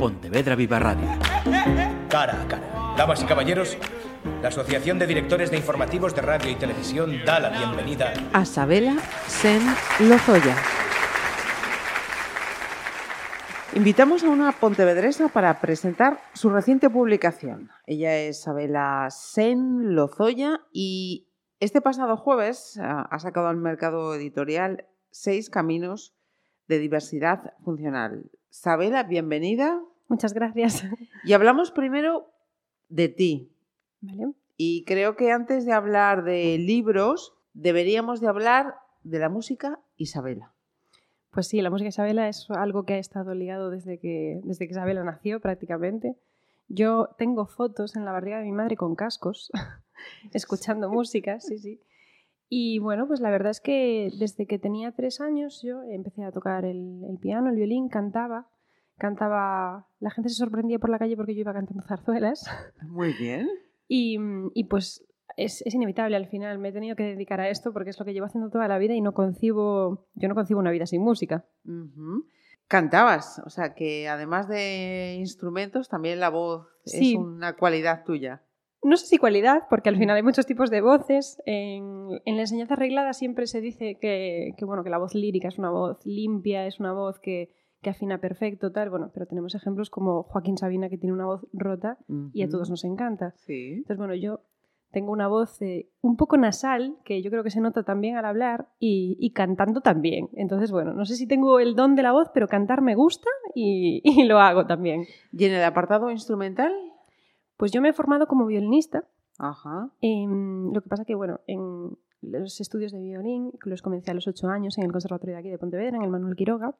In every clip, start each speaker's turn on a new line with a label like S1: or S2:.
S1: Pontevedra Viva Radio.
S2: Cara a cara. Damas y caballeros, la Asociación de Directores de Informativos de Radio y Televisión da la bienvenida
S3: a Sabela Sen Lozoya. Invitamos a una pontevedresa para presentar su reciente publicación. Ella es Sabela Sen Lozoya y este pasado jueves ah, ha sacado al mercado editorial Seis Caminos de Diversidad Funcional. Sabela, bienvenida.
S4: Muchas gracias.
S3: Y hablamos primero de ti.
S4: Vale.
S3: Y creo que antes de hablar de libros, deberíamos de hablar de la música Isabela.
S4: Pues sí, la música Isabela es algo que ha estado ligado desde que, desde que Isabela nació prácticamente. Yo tengo fotos en la barriga de mi madre con cascos, escuchando música, sí, sí. Y bueno, pues la verdad es que desde que tenía tres años yo empecé a tocar el, el piano, el violín, cantaba. Cantaba, la gente se sorprendía por la calle porque yo iba cantando zarzuelas.
S3: Muy bien.
S4: Y, y pues es, es, inevitable al final. Me he tenido que dedicar a esto porque es lo que llevo haciendo toda la vida y no concibo, yo no concibo una vida sin música.
S3: Uh -huh. Cantabas, o sea que además de instrumentos, también la voz
S4: Sí.
S3: es una cualidad tuya.
S4: No sé si cualidad, porque al final hay muchos tipos de voces. En, en la enseñanza arreglada siempre se dice que, que, bueno, que la voz lírica es una voz limpia, es una voz que, que afina perfecto, tal. Bueno, pero tenemos ejemplos como Joaquín Sabina, que tiene una voz rota y a todos nos encanta.
S3: Sí.
S4: Entonces, bueno, yo tengo una voz eh, un poco nasal, que yo creo que se nota también al hablar, y, y cantando también. Entonces, bueno, no sé si tengo el don de la voz, pero cantar me gusta y, y lo hago también.
S3: ¿Y en el apartado instrumental?
S4: Pues yo me he formado como violinista.
S3: Ajá.
S4: Em, lo que pasa que, bueno, en los estudios de violín, los comencé a los ocho años en el Conservatorio de aquí de Pontevedra, en el Manuel Quiroga,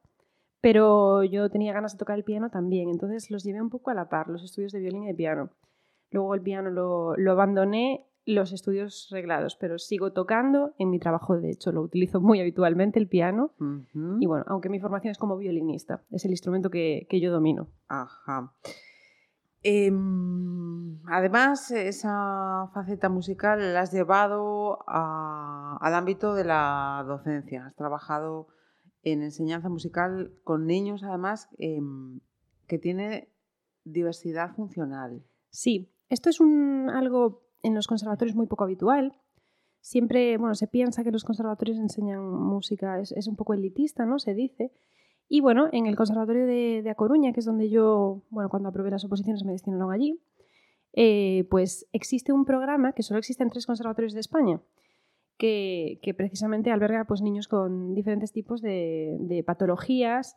S4: pero yo tenía ganas de tocar el piano también, entonces los llevé un poco a la par, los estudios de violín y de piano. Luego el piano lo, lo abandoné, los estudios reglados, pero sigo tocando en mi trabajo, de hecho, lo utilizo muy habitualmente el piano. Y bueno, aunque mi formación es como violinista, es el instrumento que, que yo domino.
S3: Ajá. Em, además, esa faceta musical la has llevado a- al ámbito de la docencia. Has trabajado en enseñanza musical con niños, además, em, que tiene diversidad funcional.
S4: Sí, esto es algo en los conservatorios muy poco habitual. Siempre, bueno, se piensa que los conservatorios enseñan música, es, un poco elitista, ¿no? Se dice. Y bueno, en el Conservatorio de, de A Coruña, que es donde yo, bueno, cuando aprobé las oposiciones me destinaron allí, eh, pues existe un programa que solo existe en tres conservatorios de España, que, que precisamente alberga pues, niños con diferentes tipos de, de patologías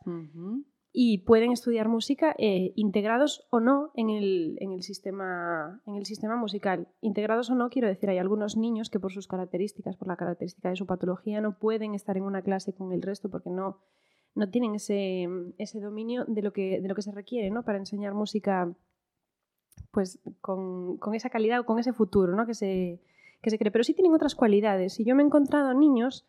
S4: y pueden estudiar música eh, integrados o no en el, en, el sistema, en el sistema musical. Integrados o no, quiero decir, hay algunos niños que por sus características, por la característica de su patología, no pueden estar en una clase con el resto porque no, no tienen ese, ese dominio de lo, que, de lo que se requiere ¿no? para enseñar música pues, con, con esa calidad o con ese futuro ¿no? que, se, que se cree. Pero sí tienen otras cualidades. Y yo me he encontrado niños,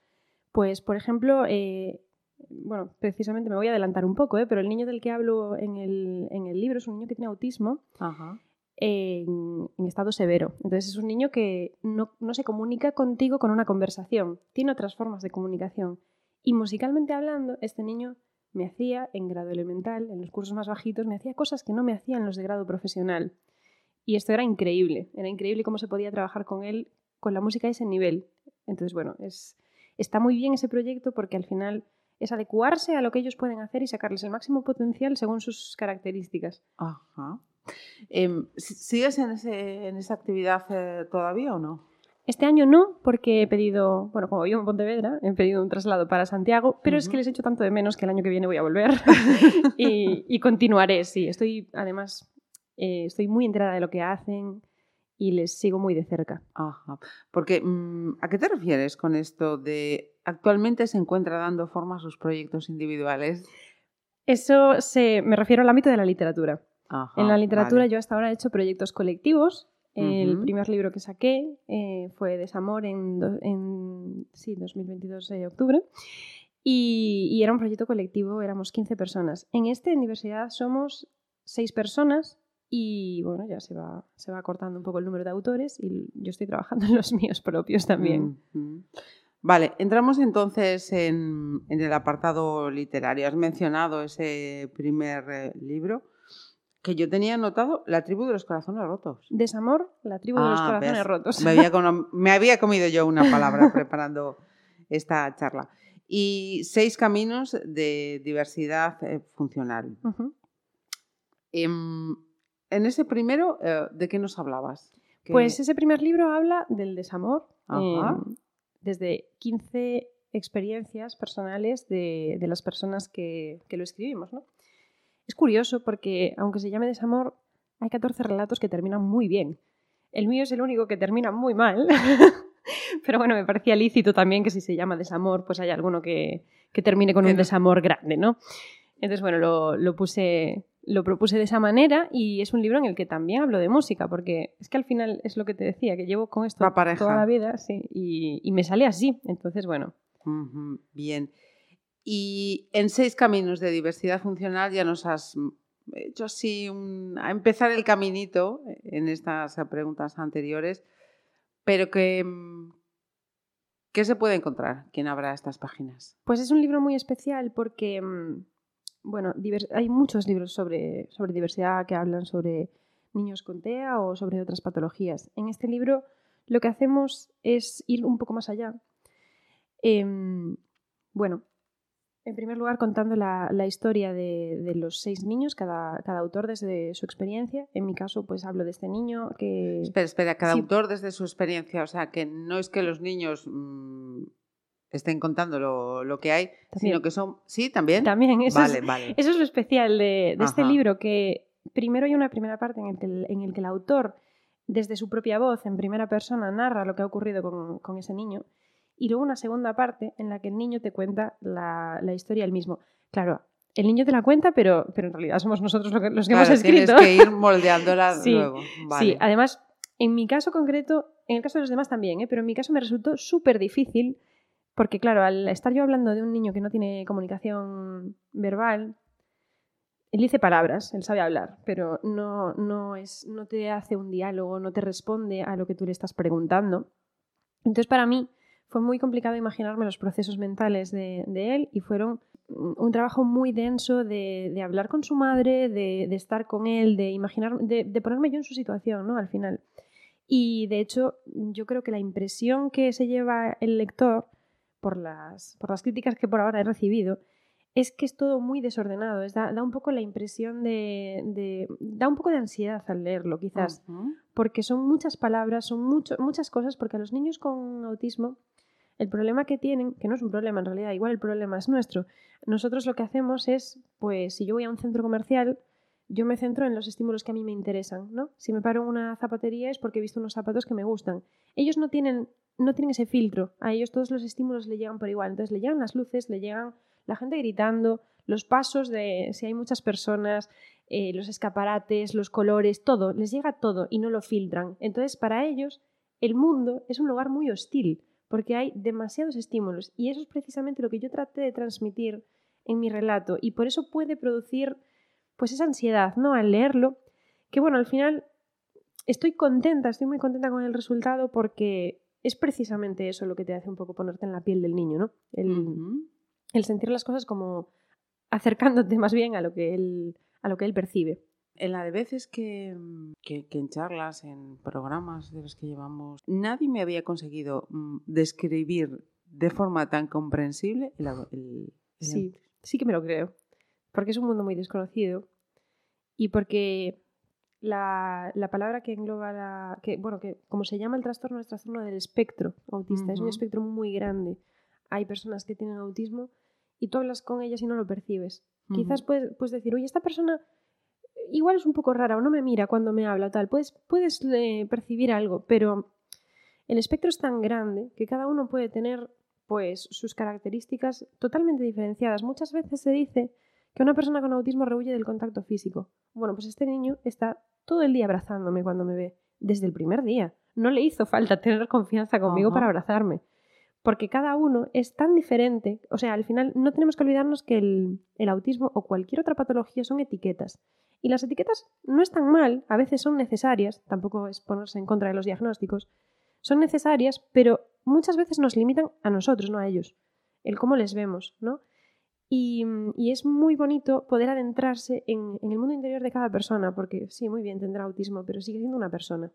S4: pues, por ejemplo, eh, bueno, precisamente me voy a adelantar un poco, ¿eh? pero el niño del que hablo en el, en el libro es un niño que tiene autismo
S3: Ajá.
S4: en, en estado severo. Entonces es un niño que no, no se comunica contigo con una conversación, tiene otras formas de comunicación. Y musicalmente hablando, este niño me hacía en grado elemental, en los cursos más bajitos, me hacía cosas que no me hacía en los de grado profesional. Y esto era increíble, era increíble cómo se podía trabajar con él, con la música a ese nivel. Entonces, bueno, es, está muy bien ese proyecto porque al final es adecuarse a lo que ellos pueden hacer y sacarles el máximo potencial según sus características.
S3: Ajá. ¿si- ¿Sigues en, ese, en esa actividad eh, todavía o no?
S4: Este año no, porque he pedido, bueno, como vivo en Pontevedra, he pedido un traslado para Santiago, pero es que les echo tanto de menos que el año que viene voy a volver y, y continuaré, sí. Estoy, además, eh, estoy muy enterada de lo que hacen y les sigo muy de cerca.
S3: Ajá. Porque, mm, ¿a qué te refieres con esto de actualmente se encuentra dando forma a sus proyectos individuales?
S4: Eso se, me refiero al ámbito de la literatura.
S3: Ajá,
S4: en la literatura
S3: vale.
S4: yo hasta ahora he hecho proyectos colectivos. El primer libro que saqué eh, fue Desamor en, do- en sí, 2022 de octubre. Y, y era un proyecto colectivo, éramos 15 personas. En este, en diversidad, somos 6 personas y bueno, ya se va, se va cortando un poco el número de autores y yo estoy trabajando en los míos propios también.
S3: Vale, entramos entonces en, en el apartado literario. Has mencionado ese primer eh, libro que yo tenía anotado, La tribu de los corazones rotos.
S4: Desamor, la tribu de los
S3: Ah,
S4: corazones
S3: ves,
S4: rotos.
S3: Me había, cono- me había comido yo una palabra preparando esta charla. Y seis caminos de diversidad eh, funcional. En ese primero, eh, ¿de qué nos hablabas?
S4: Pues ese primer libro habla del desamor,
S3: Ajá.
S4: eh, desde 15 experiencias personales de, de las personas que, que lo escribimos. ¿no? Es curioso porque, aunque se llame desamor, hay 14 relatos que terminan muy bien. El mío es el único que termina muy mal. Pero bueno, me parecía lícito también que si se llama desamor, pues haya alguno que, que termine con un desamor grande, ¿no? Entonces, bueno, lo, lo puse, lo propuse de esa manera y es un libro en el que también hablo de música, porque es que al final es lo que te decía, que llevo con esto
S3: La
S4: toda la vida, sí, y, y me sale así. Entonces, bueno,
S3: Bien. Y en seis caminos de diversidad funcional ya nos has hecho así un- a empezar el caminito en estas preguntas anteriores, pero que ¿qué se puede encontrar? ¿Quién habrá estas páginas?
S4: Pues es un libro muy especial porque, mm, bueno, hay muchos libros sobre, sobre diversidad que hablan sobre niños con TEA o sobre otras patologías. En este libro lo que hacemos es ir un poco más allá. Em, bueno, en primer lugar contando la, la historia de, de los seis niños, cada, cada autor desde su experiencia. En mi caso, pues hablo de este niño que...
S3: Espera, espera, cada
S4: Sí.
S3: autor desde su experiencia, o sea, que no es que los niños mm, estén contando lo, lo que hay,
S4: También.
S3: sino que son... Sí, también.
S4: También, eso
S3: vale,
S4: es,
S3: vale.
S4: Eso es lo especial de, de este libro, que primero hay una primera parte en el que el, en el, que el autor, desde su propia voz, en primera persona, narra lo que ha ocurrido con, con ese niño, y luego una segunda parte en la que el niño te cuenta la, la historia él mismo. Claro, el niño te la cuenta, pero, pero en realidad somos nosotros lo que- los que
S3: Claro,
S4: hemos escrito.
S3: tienes que ir moldeándola
S4: Sí,
S3: luego. Vale.
S4: Sí, además, en mi caso concreto, en el caso de los demás también, ¿eh? pero en mi caso me resultó súper difícil porque, claro, al estar yo hablando de un niño que no tiene comunicación verbal, él dice palabras, él sabe hablar, pero no, no, es, no te hace un diálogo, no te responde a lo que tú le estás preguntando. Entonces, para mí fue muy complicado imaginarme los procesos mentales de, de él y fueron un trabajo muy denso de, de hablar con su madre, de, de estar con él, de imaginar, de, ponerme yo en su situación, ¿no? Al final. Y de hecho, yo creo que la impresión que se lleva el lector, por las, por las críticas que por ahora he recibido, es que es todo muy desordenado. Es, da, da un poco la impresión de, de- da un poco de ansiedad al leerlo, quizás porque son muchas palabras, son mucho- muchas cosas, porque a los niños con autismo el problema que tienen, que no es un problema en realidad, igual el problema es nuestro, nosotros lo que hacemos es, pues si yo voy a un centro comercial, yo me centro en los estímulos que a mí me interesan, ¿no? Si me paro en una zapatería es porque he visto unos zapatos que me gustan. Ellos no tienen, no tienen ese filtro, a ellos todos los estímulos le llegan por igual, entonces le llegan las luces, le llegan la gente gritando, los pasos de si hay muchas personas, eh, los escaparates, los colores, todo, les llega todo y no lo filtran. Entonces, para ellos, el mundo es un lugar muy hostil, porque hay demasiados estímulos y eso es precisamente lo que yo traté de transmitir en mi relato y por eso puede producir pues esa ansiedad, ¿no? Al leerlo, que bueno, al final estoy contenta, estoy muy contenta con el resultado porque es precisamente eso lo que te hace un poco ponerte en la piel del niño, ¿no? El, sentir las cosas como acercándote más bien a lo que él, a lo que él percibe.
S3: En la de veces que, mm, que, que en charlas, en programas de los que llevamos, nadie me había conseguido mm, describir de forma tan comprensible el, au- el- el
S4: Sí, sí que me lo creo. Porque es un mundo muy desconocido y porque la, la palabra que engloba la. Que, bueno, que como se llama el trastorno, es trastorno del espectro autista. Es un espectro muy grande. Hay personas que tienen autismo y tú hablas con ellas y no lo percibes. Quizás puedes, puedes decir, oye, esta persona igual es un poco rara o no me mira cuando me habla o tal. Puedes, puedes eh, percibir algo, pero el espectro es tan grande que cada uno puede tener pues sus características totalmente diferenciadas. Muchas veces se dice que una persona con autismo rehuye del contacto físico. Bueno, pues este niño está todo el día abrazándome cuando me ve, desde el primer día. No le hizo falta tener confianza conmigo para abrazarme. Porque cada uno es tan diferente. O sea, al final no tenemos que olvidarnos que el, el autismo o cualquier otra patología son etiquetas. Y las etiquetas no están mal, a veces son necesarias, tampoco es ponerse en contra de los diagnósticos, son necesarias, pero muchas veces nos limitan a nosotros, no a ellos, el cómo les vemos, ¿no? Y, y es muy bonito poder adentrarse en, en, el mundo interior de cada persona, porque sí, muy bien, tendrá autismo, pero sigue siendo una persona.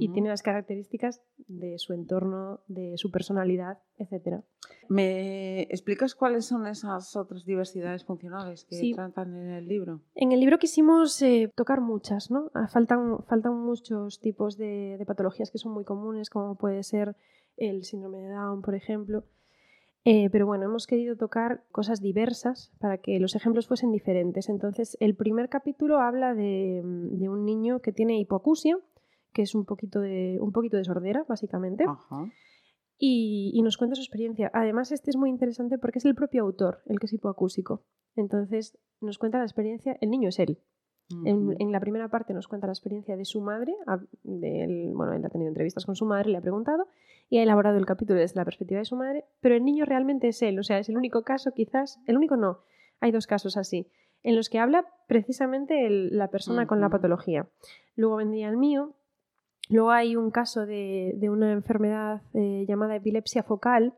S4: Y tiene las características de su entorno, de su personalidad, etc.
S3: ¿Me explicas cuáles son esas otras diversidades funcionales que
S4: Sí.
S3: tratan en el libro?
S4: En el libro quisimos eh, tocar muchas, ¿no? Ah, Faltan, faltan muchos tipos de, de patologías que son muy comunes, como puede ser el síndrome de Down, por ejemplo. Eh, pero bueno, hemos querido tocar cosas diversas para que los ejemplos fuesen diferentes. Entonces, el primer capítulo habla de, mm, de un niño que tiene hipoacusia, que es un poquito de, un poquito de sordera, básicamente
S3: Ajá.
S4: y, y nos cuenta su experiencia. Además, este es muy interesante porque es el propio autor el que es hipoacúsico. Entonces, nos cuenta la experiencia, el niño es él. En, la primera parte nos cuenta la experiencia de su madre, ha- del- bueno, él ha tenido entrevistas con su madre, le ha preguntado y ha elaborado el capítulo desde la perspectiva de su madre, pero el niño realmente es él, o sea, es el único caso quizás, el único no, hay dos casos así, en los que habla precisamente el- la persona con la patología. Luego vendría el mío, luego hay un caso de, de una enfermedad eh, llamada epilepsia focal,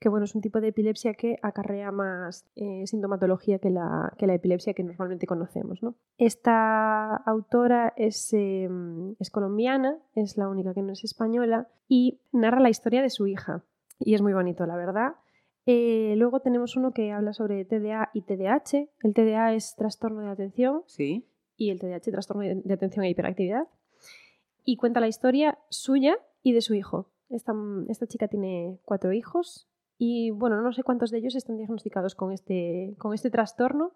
S4: que bueno, es un tipo de epilepsia que acarrea más eh, sintomatología que la, que la epilepsia que normalmente conocemos. ¿no? Esta autora es, eh, es colombiana, es la única que no es española, y narra la historia de su hija. Y es muy bonito, la verdad. Eh, luego tenemos uno que habla sobre TDA y TDAH. El TDA es trastorno de atención
S3: Sí.
S4: y el TDAH, trastorno de atención e hiperactividad. Y cuenta la historia suya y de su hijo. Esta, esta chica tiene cuatro hijos y, bueno, no sé cuántos de ellos están diagnosticados con este, con este trastorno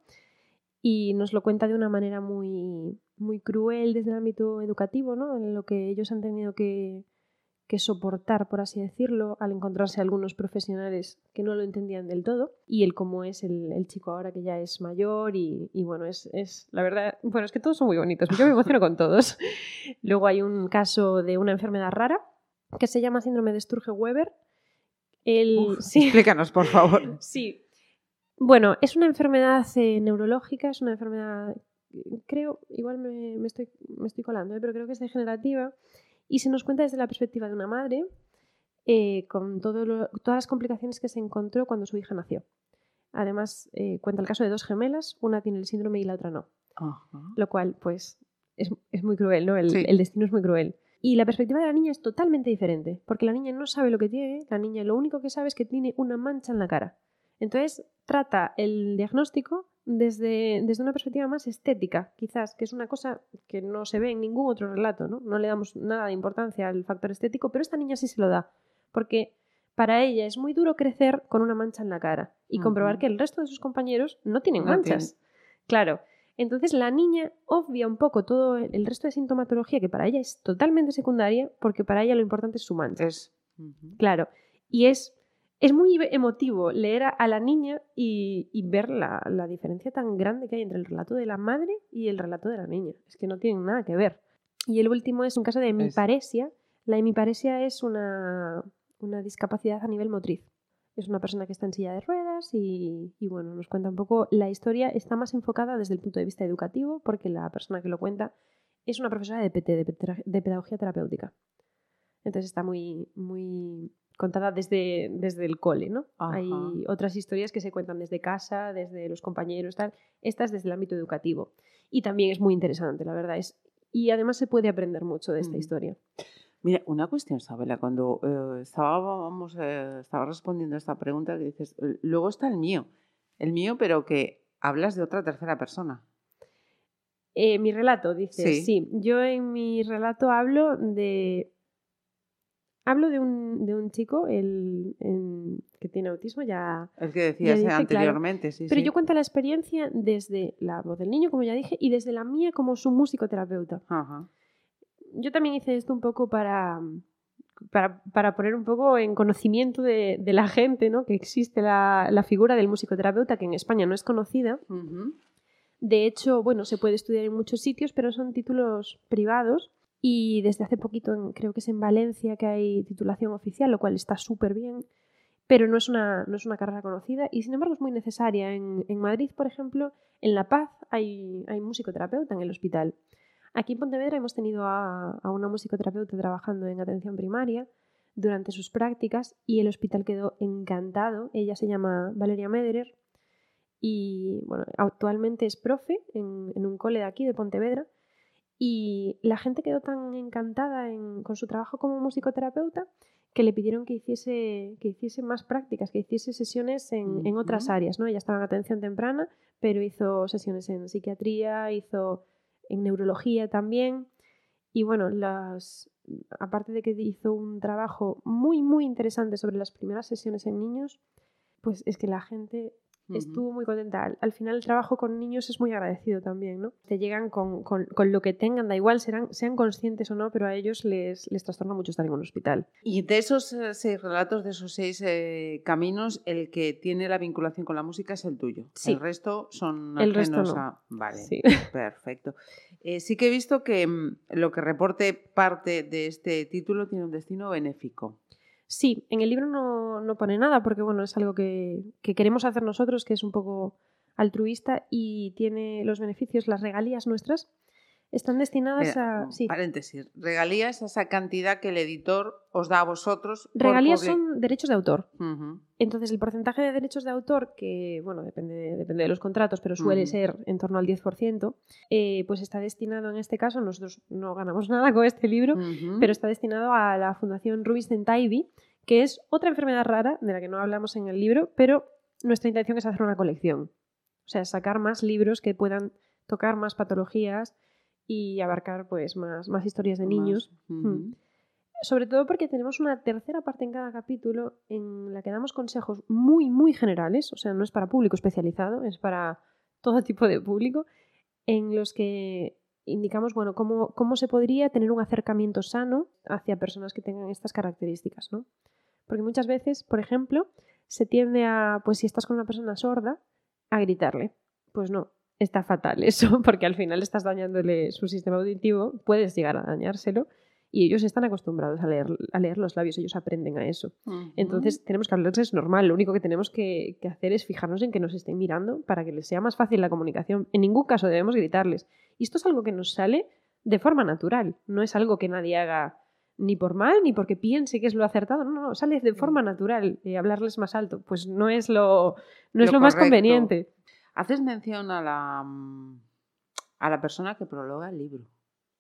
S4: y nos lo cuenta de una manera muy, muy cruel desde el ámbito educativo, ¿no? En lo que ellos han tenido que, que soportar, por así decirlo, al encontrarse algunos profesionales que no lo entendían del todo y el cómo es el, el chico ahora que ya es mayor y, y bueno, es, es la verdad, bueno, es que todos son muy bonitos, yo me emociono con todos. Luego hay un caso de una enfermedad rara que se llama síndrome de Sturge-Weber. El,
S3: Uf,
S4: sí,
S3: Explícanos, por favor.
S4: Sí. Bueno, es una enfermedad eh, neurológica, es una enfermedad, creo, igual me, me estoy, me estoy colando, ¿eh? pero creo que es degenerativa y se nos cuenta desde la perspectiva de una madre eh, con todo lo- todas las complicaciones que se encontró cuando su hija nació. Además, cuenta el caso de dos gemelas, una tiene el síndrome y la otra no, lo cual, pues, es, es muy cruel, ¿no? El,
S3: Sí.
S4: el destino es muy cruel. Y la perspectiva de la niña es totalmente diferente, porque la niña no sabe lo que tiene, la niña lo único que sabe es que tiene una mancha en la cara. Entonces, trata el diagnóstico desde, desde una perspectiva más estética, quizás, que es una cosa que no se ve en ningún otro relato, ¿no? No le damos nada de importancia al factor estético, pero esta niña sí se lo da, porque para ella es muy duro crecer con una mancha en la cara y comprobar que el resto de sus compañeros no tienen
S3: No
S4: manchas. Claro. Entonces la niña obvia un poco todo el resto de sintomatología que para ella es totalmente secundaria, porque para ella lo importante es su mancha.
S3: Es.
S4: Claro. Y es, es muy emotivo leer a, a la niña y, y ver la, la diferencia tan grande que hay entre el relato de la madre y el relato de la niña. Es que no tienen nada que ver. Y el último es un caso de hemiparesia. La hemiparesia es una, una discapacidad a nivel motriz. Es una persona que está en silla de ruedas y, y, bueno, nos cuenta un poco. La historia está más enfocada desde el punto de vista educativo porque la persona que lo cuenta es una profesora de PT, de, pedagogía terapéutica. Entonces está muy, muy contada desde, desde el cole, ¿no?
S3: Ajá.
S4: Hay otras historias que se cuentan desde casa, desde los compañeros, tal. Esta es desde el ámbito educativo. Y también es muy interesante, la verdad. Es, y además se puede aprender mucho de esta historia.
S3: Mira, una cuestión, Sabela, cuando eh, estábamos, eh, estaba respondiendo a esta pregunta que dices, luego está el mío, el mío, pero que hablas de otra tercera persona.
S4: Eh, mi relato, dice,
S3: Sí.
S4: sí. Yo en mi relato hablo de. Hablo de un, de un chico el, que tiene autismo, ya.
S3: El que decías
S4: dice,
S3: eh,
S4: claro.
S3: anteriormente, sí,
S4: Pero
S3: sí.
S4: yo cuento la experiencia desde la voz del niño, como ya dije, y desde la mía como su musicoterapeuta.
S3: Ajá.
S4: Yo también hice esto un poco para, para, para poner un poco en conocimiento de, de la gente, ¿no? Que existe la, la figura del musicoterapeuta, que en España no es conocida. De hecho, bueno, se puede estudiar en muchos sitios, pero son títulos privados. Y desde hace poquito, en- creo que es en Valencia, que hay titulación oficial, lo cual está súper bien. Pero no es, una, no es una carrera conocida y, sin embargo, es muy necesaria. En, en Madrid, por ejemplo, en La Paz hay, hay musicoterapeuta en el hospital. Aquí en Pontevedra hemos tenido a, a una musicoterapeuta trabajando en atención primaria. durante sus prácticas y el hospital quedó encantado. Ella se llama Valeria Mederer y bueno, actualmente es profe en, un cole de aquí, de Pontevedra. Y la gente quedó tan encantada con su trabajo como musicoterapeuta que le pidieron que hiciese, que hiciese más prácticas, que hiciese sesiones en, en otras áreas. ¿no? Ella estaba en atención temprana, pero hizo sesiones en psiquiatría, hizo en neurología también. Y bueno, las, aparte de que hizo un trabajo muy, muy interesante sobre las primeras sesiones en niños, pues es que la gente Estuvo muy contenta. Al, final el trabajo con niños es muy agradecido también, ¿no? Te llegan con, con, con lo que tengan, da igual, serán, sean conscientes o no, pero a ellos les, les trastorna mucho estar en un hospital.
S3: Y de esos eh, seis relatos, de esos seis eh, caminos, el que tiene la vinculación con la música es el tuyo.
S4: Sí.
S3: El resto son
S4: el resto no.
S3: a... Vale, sí. perfecto. Eh, sí que he visto que mm, lo que reporte parte de este título tiene un destino benéfico.
S4: Sí, en el libro no, no pone nada porque bueno, es algo que, que, queremos hacer nosotros, que es un poco altruista y tiene los beneficios, las regalías nuestras, están destinadas a... Sí.
S3: Paréntesis, regalías esa cantidad que el editor os da a vosotros.
S4: Regalías son derechos de autor. Entonces, el porcentaje de derechos de autor, que bueno, depende, depende de los contratos, pero suele ser en torno al 10%, eh, pues está destinado en este caso, nosotros no ganamos nada con este libro, pero está destinado a la Fundación Rubinstein Taibi, que es otra enfermedad rara de la que no hablamos en el libro, pero nuestra intención es hacer una colección. O sea, sacar más libros que puedan tocar más patologías y abarcar pues más, más historias de niños. Hmm. Sobre todo porque tenemos una tercera parte en cada capítulo en la que damos consejos muy, muy generales, o sea, no es para público especializado, es para todo tipo de público, en los que indicamos, bueno, cómo, cómo se podría tener un acercamiento sano hacia personas que tengan estas características, ¿no? Porque muchas veces, por ejemplo, se tiende a, pues si estás con una persona sorda, a gritarle. Pues no, está fatal eso, porque al final estás dañándole su sistema auditivo, puedes llegar a dañárselo y ellos están acostumbrados a leer, a leer los labios, ellos aprenden a eso. Entonces tenemos que hablarles normal, lo único que tenemos que, hacer es fijarnos en que nos estén mirando para que les sea más fácil la comunicación. En ningún caso debemos gritarles. Y esto es algo que nos sale de forma natural, no es algo que nadie haga ni por mal ni porque piense que es lo acertado, no, no, sale de forma natural y hablarles más alto, pues no es lo, no es lo más conveniente.
S3: Haces mención a la, mm, a la persona que prologa el libro.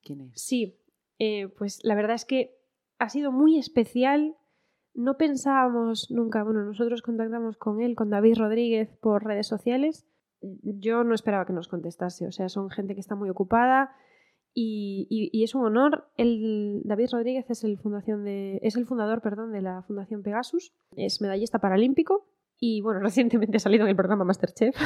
S3: ¿Quién es?
S4: Sí, eh, pues la verdad es que ha sido muy especial. No pensábamos nunca, bueno, nosotros contactamos con él, con David Rodríguez, por redes sociales. Yo no esperaba que nos contestase, o sea, son gente que está muy ocupada y, y, es un honor. El, David Rodríguez es el, fundación de, es el fundador perdón, de la Fundación Pegasus, es medallista paralímpico y bueno, recientemente ha salido en el programa Masterchef,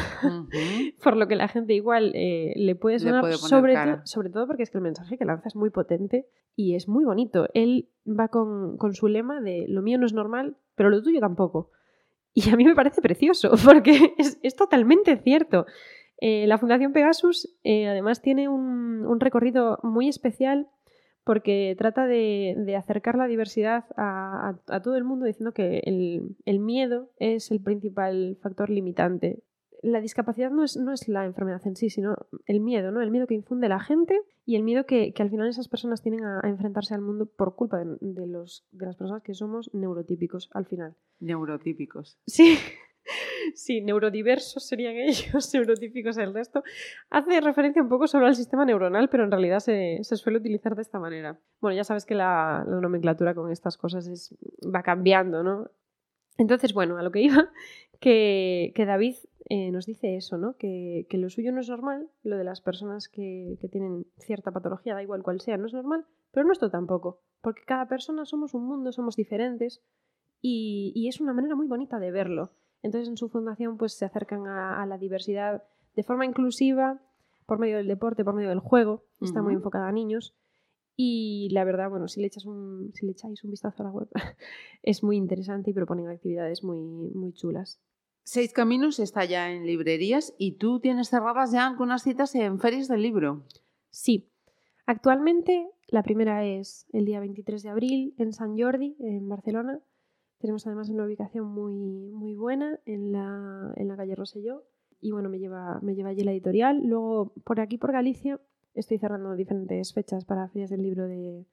S4: por lo que la gente igual eh, le puede sonar, sobre, sobre todo porque es que el mensaje que lanza es muy potente y es muy bonito. Él va con, con su lema de lo mío no es normal, pero lo tuyo tampoco. Y a mí me parece precioso, porque es, es totalmente cierto. Eh, la Fundación Pegasus eh, además tiene un, un, recorrido muy especial porque trata de, acercar la diversidad a, todo el mundo diciendo que el, miedo es el principal factor limitante. La discapacidad no es, no es la enfermedad en sí, sino el miedo, ¿no? El miedo que infunde la gente y el miedo que, al final esas personas tienen a, enfrentarse al mundo por culpa de, los, de las personas que somos neurotípicos al final.
S3: Neurotípicos.
S4: Sí. Sí, neurodiversos serían ellos, neurotípicos el resto, hace referencia un poco solo al sistema neuronal, pero en realidad se, suele utilizar de esta manera. Bueno, ya sabes que la, nomenclatura con estas cosas es, va cambiando, ¿no? Entonces, bueno, a lo que iba, que, David eh, nos dice eso, ¿no? Que, lo suyo no es normal, lo de las personas que, tienen cierta patología, da igual cual sea, no es normal, pero nuestro tampoco, porque cada persona somos un mundo, somos diferentes y es una manera muy bonita de verlo. Entonces en su fundación pues se acercan a, la diversidad de forma inclusiva, por medio del deporte, por medio del juego, está muy enfocada a niños. Y la verdad, bueno, si le, echas un, si le echáis un vistazo a la web, es muy interesante y proponen actividades muy, muy chulas.
S3: Seis Caminos está ya en librerías y tú tienes cerradas ya algunas citas en ferias del libro.
S4: Sí, actualmente la primera es el día 23 de abril en San Jordi, en Barcelona, tenemos además una ubicación muy, muy buena en la, en la calle Roselló y bueno, me lleva, me lleva allí la editorial. Luego, por aquí, por Galicia, estoy cerrando diferentes fechas para ferias del libro de,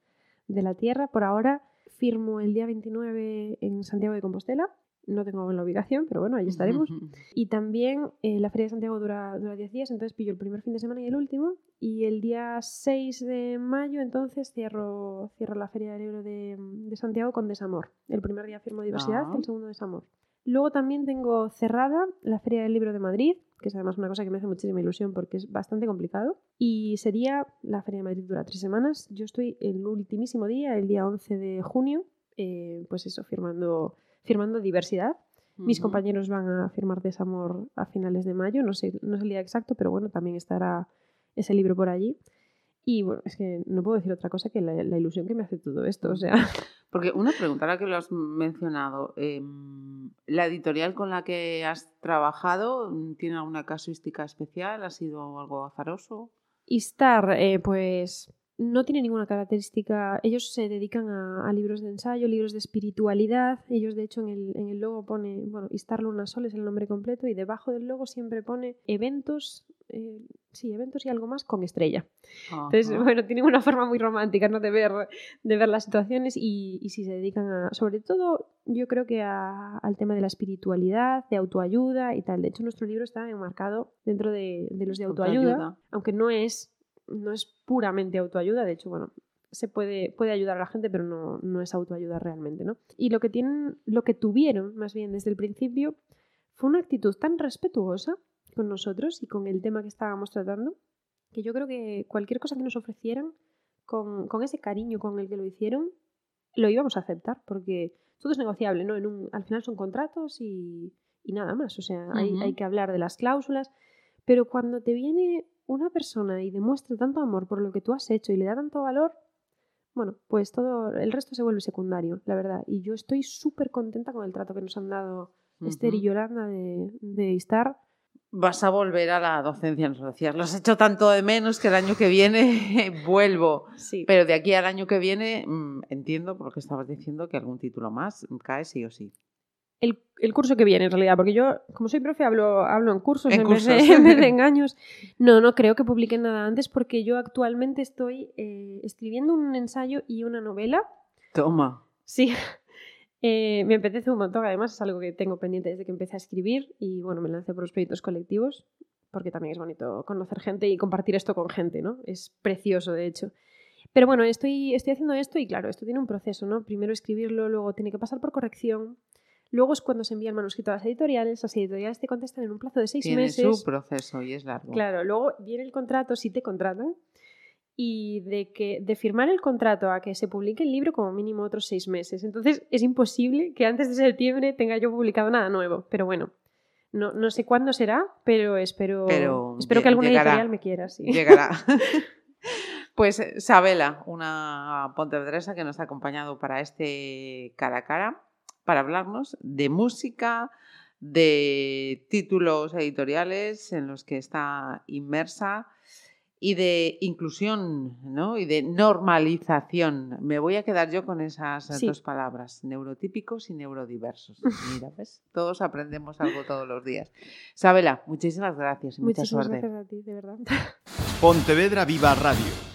S4: de la tierra. Por ahora, firmo el día 29 en Santiago de Compostela. No tengo la ubicación, pero bueno, ahí estaremos. Y también eh, la Feria de Santiago dura, dura 10 días, entonces pillo el primer fin de semana y el último. Y el día 6 de mayo, entonces, cierro, cierro la Feria del Libro de, de Santiago con Desamor. El primer día firmo Diversidad,
S3: Ah.
S4: el segundo Desamor. Luego también tengo cerrada la Feria del Libro de Madrid, que es además una cosa que me hace muchísima ilusión porque es bastante complicado. Y sería, la Feria de Madrid dura tres semanas. Yo estoy el ultimísimo día, el día 11 de junio, eh, pues eso, firmando, firmando diversidad. Mis compañeros van a firmar Desamor a finales de mayo, no sé, no sé el día exacto, pero bueno, también estará ese libro por allí. Y bueno, es que no puedo decir otra cosa que la, la ilusión que me hace todo esto. O sea,
S3: Porque una pregunta, ahora que lo has mencionado, em, ¿la editorial con la que has trabajado mm, tiene alguna casuística especial? ¿Ha sido algo azaroso?
S4: Istar, eh, pues no tiene ninguna característica. Ellos se dedican a, a libros de ensayo, libros de espiritualidad. Ellos, de hecho, en el, en el logo pone, bueno, Istar Luna Sol es el nombre completo y debajo del logo siempre pone eventos, eh, sí, eventos y algo más con estrella. Entonces, bueno, tienen una forma muy romántica, ¿no? De ver, de ver las situaciones y, y si se dedican a, sobre todo, yo creo que a- al tema de la espiritualidad, de autoayuda y tal. De hecho, nuestro libro está enmarcado dentro de, de los de autoayuda,
S3: Autoayuda.
S4: aunque no es, no es puramente autoayuda. De hecho, bueno, se puede, puede ayudar a la gente, pero no, no es autoayuda realmente, ¿no? Y lo que tienen, lo que tuvieron, más bien desde el principio, fue una actitud tan respetuosa con nosotros y con el tema que estábamos tratando, que yo creo que cualquier cosa que nos ofrecieran, con, con ese cariño con el que lo hicieron, lo íbamos a aceptar, porque todo es negociable, ¿no? En un, al final son contratos y, y nada más, o sea, hay, hay que hablar de las cláusulas, pero cuando te viene una persona y demuestra tanto amor por lo que tú has hecho y le da tanto valor, bueno, pues todo el resto se vuelve secundario, la verdad. Y yo estoy súper contenta con el trato que nos han dado Esther y. Yolanda de, de Istar.
S3: Vas a volver a la docencia, nos decías. Lo has hecho tanto de menos que el año que viene vuelvo.
S4: Sí.
S3: Pero de aquí al año que viene, mm, entiendo por lo que estabas diciendo que algún título más cae sí o sí.
S4: El, el curso que viene, en realidad, porque yo, como soy profe, hablo, hablo en cursos
S3: En
S4: en, Vez, de, en vez de en años. No, no creo que publiquen nada antes porque yo actualmente estoy eh, escribiendo un ensayo y una novela.
S3: Toma.
S4: Sí, Eh, me apetece un montón, además es algo que tengo pendiente desde que empecé a escribir y bueno, me lancé por los proyectos colectivos porque también es bonito conocer gente y compartir esto con gente, ¿no? Es precioso, de hecho. Pero bueno, estoy, estoy haciendo esto y claro, esto tiene un proceso, ¿no? Primero escribirlo, luego tiene que pasar por corrección, luego es cuando se envía el manuscrito a las editoriales, las editoriales te contestan en un plazo de seis
S3: Tiene
S4: meses.
S3: su proceso y es largo.
S4: Claro, luego viene el contrato si te contratan y de que de firmar el contrato a que se publique el libro como mínimo otros seis meses. Entonces es imposible que antes de septiembre tenga yo publicado nada nuevo. Pero bueno, no, no sé cuándo será, pero espero,
S3: Pero
S4: espero que alguna
S3: llegará.
S4: editorial me quiera. Sí.
S3: Llegará. pues eh, Sabela, una pontevedresa que nos ha acompañado para este cara a cara, para hablarnos de música, de títulos editoriales en los que está inmersa y de inclusión ¿no? y de normalización. Me voy a quedar yo con esas
S4: Sí.
S3: dos palabras, neurotípicos y neurodiversos. Mira, ¿ves? Todos aprendemos algo todos los días. Sabela, muchísimas gracias y mucha
S4: Muchísimas
S3: suerte.
S4: gracias a ti, de verdad.
S1: Pontevedra Viva Radio.